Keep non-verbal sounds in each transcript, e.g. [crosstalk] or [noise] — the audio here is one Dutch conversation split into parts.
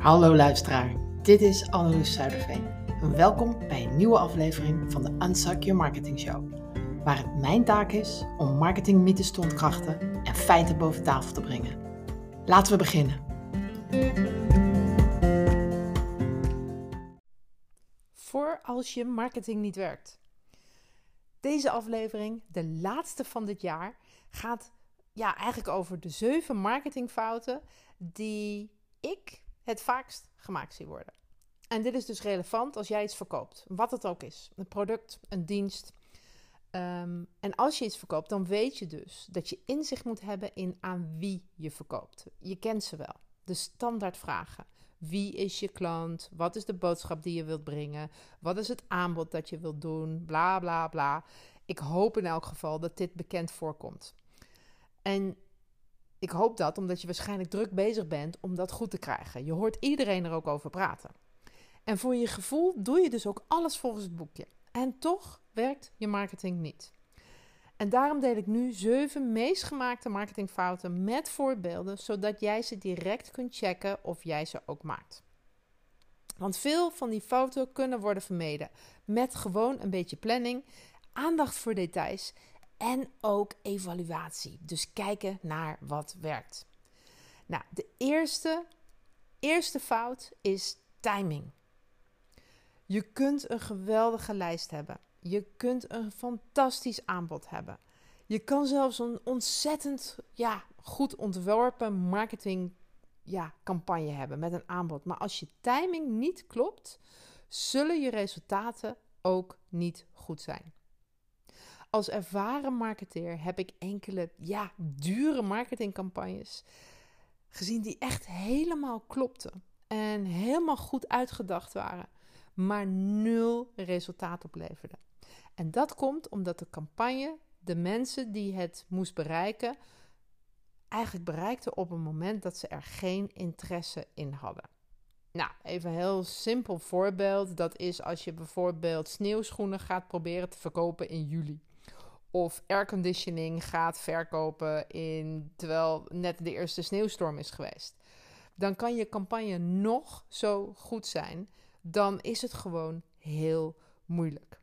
Hallo luisteraar, dit is Anneloes Zuiderveen. Welkom bij een nieuwe aflevering van de Unsuck Your Marketing Show. Waar het mijn taak is om marketingmythes te ontkrachten en feiten boven tafel te brengen. Laten we beginnen. Voor als je marketing niet werkt. Deze aflevering, de laatste van dit jaar, gaat ja, eigenlijk over de zeven marketingfouten die ik het vaakst gemaakt zie worden. En dit is dus relevant als jij iets verkoopt, wat het ook is: een product, een dienst. Ehm, en als je iets verkoopt, dan weet je dus dat je inzicht moet hebben in aan wie je verkoopt. Je kent ze wel, de standaardvragen. Wie is je klant? Wat is de boodschap die je wilt brengen? Wat is het aanbod dat je wilt doen? Bla bla bla. Ik hoop in elk geval dat dit bekend voorkomt. En ik hoop dat omdat je waarschijnlijk druk bezig bent om dat goed te krijgen. Je hoort iedereen er ook over praten. En voor je gevoel doe je dus ook alles volgens het boekje. En toch werkt je marketing niet. En daarom deel ik nu zeven meest gemaakte marketingfouten met voorbeelden, zodat jij ze direct kunt checken of jij ze ook maakt. Want veel van die fouten kunnen worden vermeden met gewoon een beetje planning, aandacht voor details en ook evaluatie. Dus kijken naar wat werkt. Nou, de eerste, eerste fout is timing. Je kunt een geweldige lijst hebben. Je kunt een fantastisch aanbod hebben. Je kan zelfs een ontzettend ja, goed ontworpen marketing ja, campagne hebben met een aanbod. Maar als je timing niet klopt, zullen je resultaten ook niet goed zijn. Als ervaren marketeer heb ik enkele ja, dure marketingcampagnes gezien die echt helemaal klopten en helemaal goed uitgedacht waren, maar nul resultaat opleverden. En dat komt omdat de campagne de mensen die het moest bereiken, eigenlijk bereikte op een moment dat ze er geen interesse in hadden. Nou, even een heel simpel voorbeeld. Dat is als je bijvoorbeeld sneeuwschoenen gaat proberen te verkopen in juli of airconditioning gaat verkopen in, terwijl net de eerste sneeuwstorm is geweest. Dan kan je campagne nog zo goed zijn, dan is het gewoon heel moeilijk.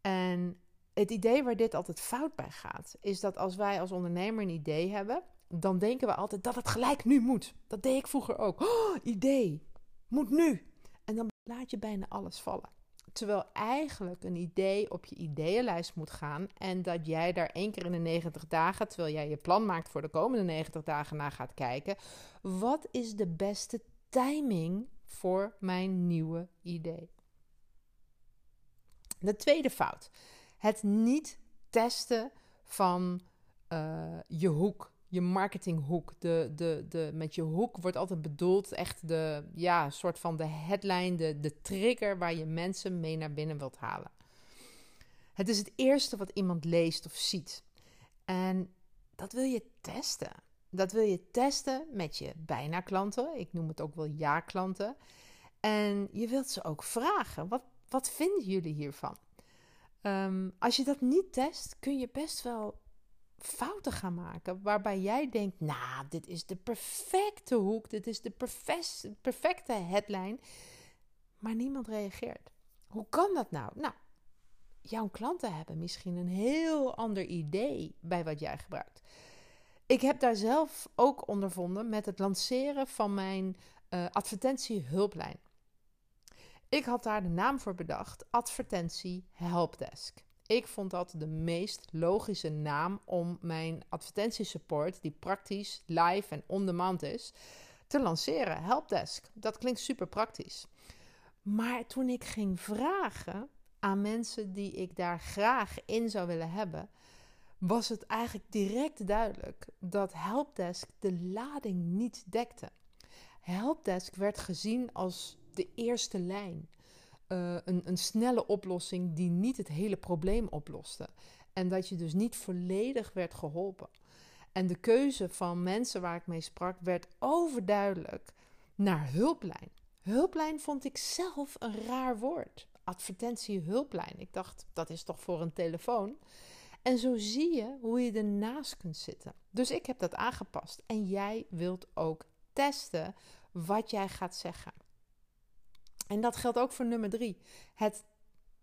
En het idee waar dit altijd fout bij gaat, is dat als wij als ondernemer een idee hebben, dan denken we altijd dat het gelijk nu moet. Dat deed ik vroeger ook. Oh, idee, moet nu. En dan laat je bijna alles vallen. Terwijl eigenlijk een idee op je ideeënlijst moet gaan. En dat jij daar één keer in de 90 dagen, terwijl jij je plan maakt voor de komende 90 dagen, naar gaat kijken. Wat is de beste timing voor mijn nieuwe idee? De tweede fout. Het niet testen van uh, je hoek je marketinghoek. De, de, de, met je hoek wordt altijd bedoeld echt de ja, soort van de headline, de, de trigger waar je mensen mee naar binnen wilt halen. Het is het eerste wat iemand leest of ziet. En dat wil je testen. Dat wil je testen met je bijna klanten. Ik noem het ook wel ja-klanten. En je wilt ze ook vragen: wat, wat vinden jullie hiervan? Um, als je dat niet test, kun je best wel fouten gaan maken. Waarbij jij denkt: Nou, dit is de perfecte hoek, dit is de perfecte headline. Maar niemand reageert. Hoe kan dat nou? Nou, jouw klanten hebben misschien een heel ander idee bij wat jij gebruikt. Ik heb daar zelf ook ondervonden met het lanceren van mijn uh, advertentiehulplijn. Ik had daar de naam voor bedacht: Advertentie Helpdesk. Ik vond dat de meest logische naam om mijn advertentiesupport, die praktisch, live en on-demand is, te lanceren. Helpdesk. Dat klinkt super praktisch. Maar toen ik ging vragen aan mensen die ik daar graag in zou willen hebben, was het eigenlijk direct duidelijk dat Helpdesk de lading niet dekte. Helpdesk werd gezien als de eerste lijn. Eh, een, een snelle oplossing die niet het hele probleem oploste. En dat je dus niet volledig werd geholpen. En de keuze van mensen waar ik mee sprak werd overduidelijk naar hulplijn. Hulplijn vond ik zelf een raar woord. Advertentie hulplijn. Ik dacht, dat is toch voor een telefoon? En zo zie je hoe je ernaast kunt zitten. Dus ik heb dat aangepast. En jij wilt ook testen wat jij gaat zeggen. En dat geldt ook voor nummer drie. Het,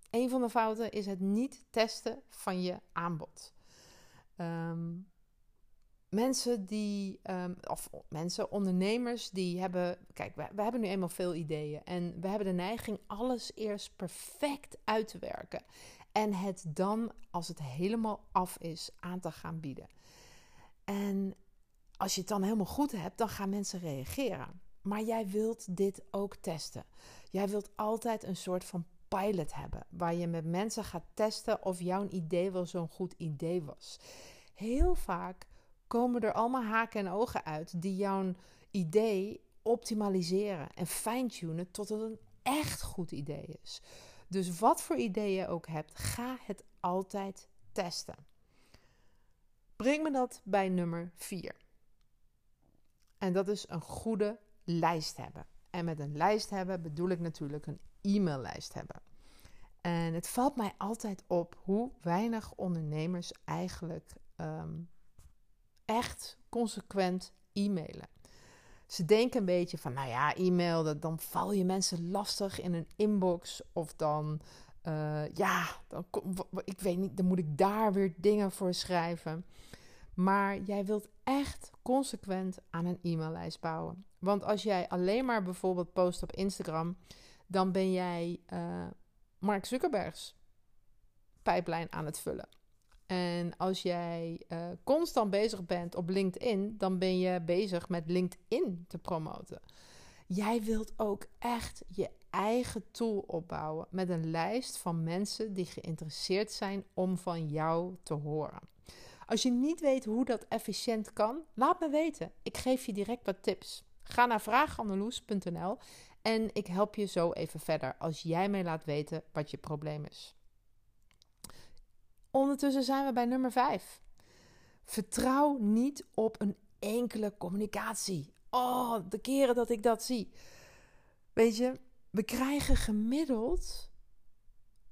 een van de fouten is het niet testen van je aanbod. Ehm, mensen die, um, of mensen, ondernemers, die hebben, kijk, we, we, hebben nu eenmaal veel ideeën en we hebben de neiging alles eerst perfect uit te werken en het dan, als het helemaal af is, aan te gaan bieden. En als je het dan helemaal goed hebt, dan gaan mensen reageren. Maar jij wilt dit ook testen. Jij wilt altijd een soort van pilot hebben, waar je met mensen gaat testen of jouw idee wel zo'n goed idee was. Heel vaak komen er allemaal haken en ogen uit die jouw idee optimaliseren en fine-tunen tot het een echt goed idee is. Dus wat voor idee je ook hebt, ga het altijd testen. Breng me dat bij nummer 4. En dat is een goede lijst hebben. En met een lijst hebben bedoel ik natuurlijk een e-maillijst hebben. En het valt mij altijd op hoe weinig ondernemers eigenlijk ehm, echt consequent e-mailen. Ze denken een beetje van, nou ja, e-mail, dan val je mensen lastig in een inbox. Of dan, uh, ja, dan, ik weet niet, dan moet ik daar weer dingen voor schrijven. Maar jij wilt echt consequent aan een e-maillijst bouwen. Want als jij alleen maar bijvoorbeeld post op Instagram, dan ben jij uh, Mark Zuckerbergs pijplijn aan het vullen. En als jij uh, constant bezig bent op LinkedIn, dan ben je bezig met LinkedIn te promoten. Jij wilt ook echt je eigen tool opbouwen met een lijst van mensen die geïnteresseerd zijn om van jou te horen. Als je niet weet hoe dat efficiënt kan, laat me weten. Ik geef je direct wat tips. Ga naar vraagandeloes.nl en ik help je zo even verder als jij mij laat weten wat je probleem is. Ondertussen zijn we bij nummer 5. Vertrouw niet op een enkele communicatie. Oh, de keren dat ik dat zie. Weet je, we krijgen gemiddeld,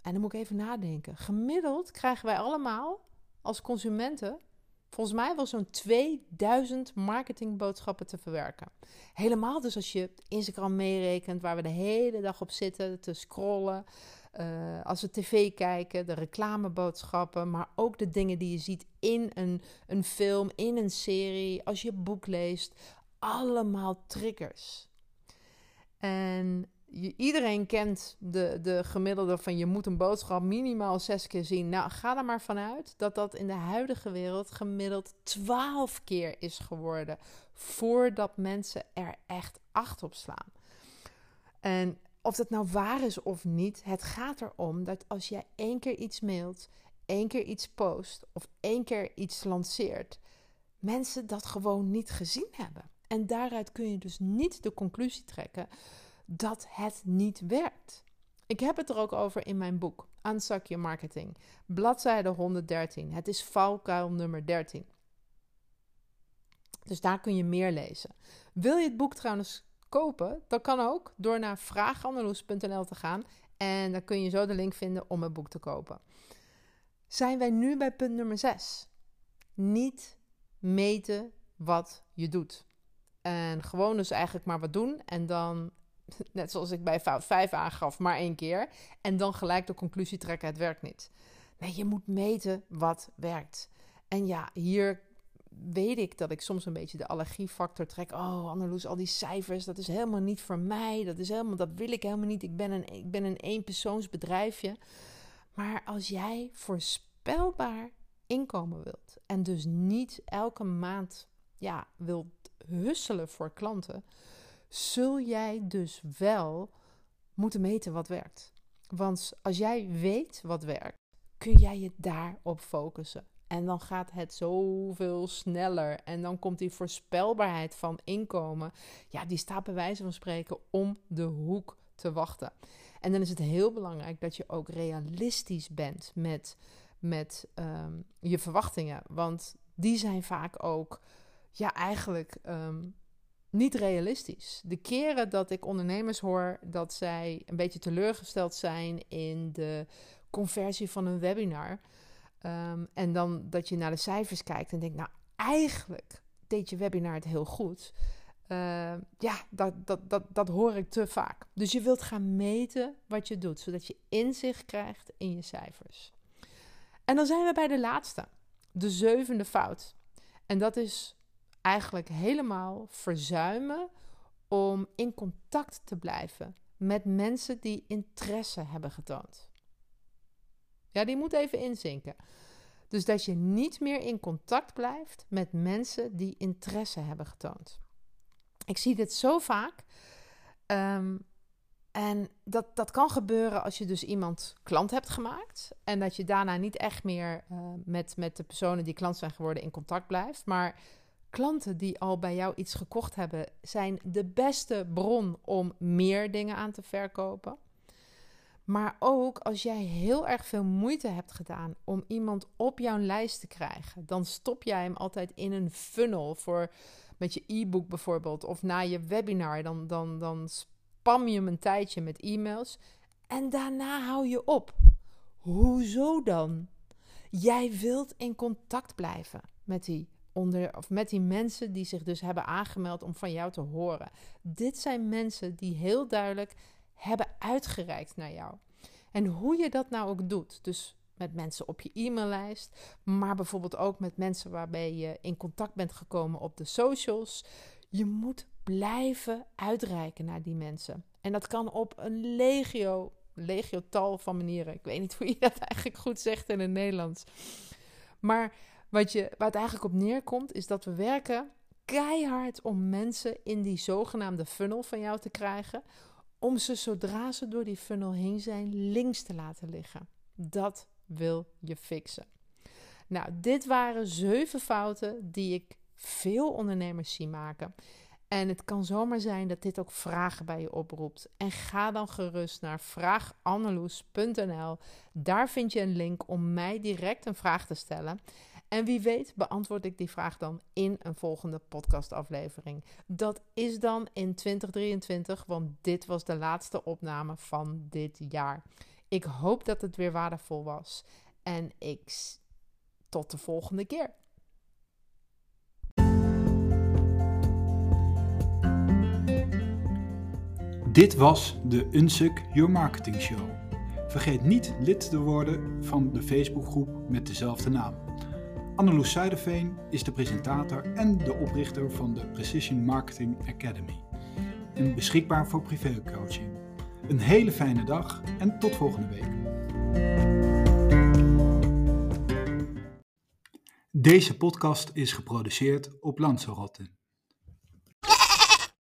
en dan moet ik even nadenken, gemiddeld krijgen wij allemaal als consumenten volgens mij wel zo'n 2000 marketingboodschappen te verwerken. Helemaal dus als je Instagram meerekent, waar we de hele dag op zitten te scrollen. Uh, als we tv kijken, de reclameboodschappen, maar ook de dingen die je ziet in een, een film, in een serie, als je boek leest. Allemaal triggers. En iedereen kent de, de gemiddelde van je moet een boodschap minimaal zes keer zien. Nou, ga er maar vanuit dat dat in de huidige wereld gemiddeld twaalf keer is geworden. Voordat mensen er echt acht op slaan. En of dat nou waar is of niet, het gaat erom dat als jij één keer iets mailt, één keer iets post of één keer iets lanceert, mensen dat gewoon niet gezien hebben. En daaruit kun je dus niet de conclusie trekken dat het niet werkt. Ik heb het er ook over in mijn boek, Unsuck Your Marketing, bladzijde 113. Het is valkuil nummer 13. Dus daar kun je meer lezen. Wil je het boek trouwens kopen, dan kan ook door naar vraagandaloes.nl te gaan. En dan kun je zo de link vinden om het boek te kopen. Zijn wij nu bij punt nummer 6. Niet meten wat je doet. En gewoon dus eigenlijk maar wat doen. En dan, [laughs] net zoals ik bij fout 5 aangaf, maar één keer. En dan gelijk de conclusie trekken, het werkt niet. Nee, je moet meten wat werkt. En ja, hier weet ik dat ik soms een beetje de allergiefactor trek. Oh, Anneloes, al die cijfers, dat is helemaal niet voor mij. Dat, is helemaal, dat wil ik helemaal niet. Ik ben een, ik ben een eenpersoonsbedrijfje. Maar als jij voorspelbaar inkomen wilt en dus niet elke maand ja, wilt husselen voor klanten, zul jij dus wel moeten meten wat werkt. Want als jij weet wat werkt, kun jij je daarop focussen. En dan gaat het zoveel sneller. En dan komt die voorspelbaarheid van inkomen. Ja, die staat bij wijze van spreken om de hoek te wachten. En dan is het heel belangrijk dat je ook realistisch bent met, met ehm, je verwachtingen. Want die zijn vaak ook, ja, eigenlijk ehm, niet realistisch. De keren dat ik ondernemers hoor dat zij een beetje teleurgesteld zijn in de conversie van een webinar Ehm, en dan dat je naar de cijfers kijkt en denkt, nou eigenlijk deed je webinar het heel goed. Uh, ja, dat, dat, dat, dat hoor ik te vaak. Dus je wilt gaan meten wat je doet, zodat je inzicht krijgt in je cijfers. En dan zijn we bij de laatste, de zevende fout. En dat is eigenlijk helemaal verzuimen om in contact te blijven met mensen die interesse hebben getoond. Ja, die moet even inzinken. Dus dat je niet meer in contact blijft met mensen die interesse hebben getoond. Ik zie dit zo vaak. Um, en dat, dat kan gebeuren als je dus iemand klant hebt gemaakt. En dat je daarna niet echt meer uh, met, met de personen die klant zijn geworden in contact blijft. Maar klanten die al bij jou iets gekocht hebben, zijn de beste bron om meer dingen aan te verkopen. Maar ook als jij heel erg veel moeite hebt gedaan om iemand op jouw lijst te krijgen, dan stop jij hem altijd in een funnel voor met je e-book bijvoorbeeld of na je webinar. Dan, dan, dan spam je hem een tijdje met e-mails en daarna hou je op. Hoezo dan? Jij wilt in contact blijven met die onder, of met die mensen die zich dus hebben aangemeld om van jou te horen. Dit zijn mensen die heel duidelijk hebben uitgereikt naar jou. En hoe je dat nou ook doet, dus met mensen op je e-maillijst, maar bijvoorbeeld ook met mensen waarbij je in contact bent gekomen op de socials. Je moet blijven uitreiken naar die mensen. En dat kan op een legio, legio tal van manieren. Ik weet niet hoe je dat [laughs] eigenlijk goed zegt in het Nederlands. Maar wat je, waar het eigenlijk op neerkomt, is dat we werken keihard om mensen in die zogenaamde funnel van jou te krijgen. Om ze zodra ze door die funnel heen zijn, links te laten liggen. Dat wil je fixen. Nou, dit waren zeven fouten die ik veel ondernemers zie maken. En het kan zomaar zijn dat dit ook vragen bij je oproept. En ga dan gerust naar vraaganneloes.nl. Daar vind je een link om mij direct een vraag te stellen. En wie weet beantwoord ik die vraag dan in een volgende podcastaflevering. Dat is dan in 2023, want dit was de laatste opname van dit jaar. Ik hoop dat het weer waardevol was. En ik tot de volgende keer. Dit was de Unsuk Your Marketing Show. Vergeet niet lid te worden van de Facebookgroep met dezelfde naam. Anneloes Zuiderveen is de presentator en de oprichter van de Precision Marketing Academy. En beschikbaar voor privécoaching. Een hele fijne dag en tot volgende week. Deze podcast is geproduceerd op Lanzarote.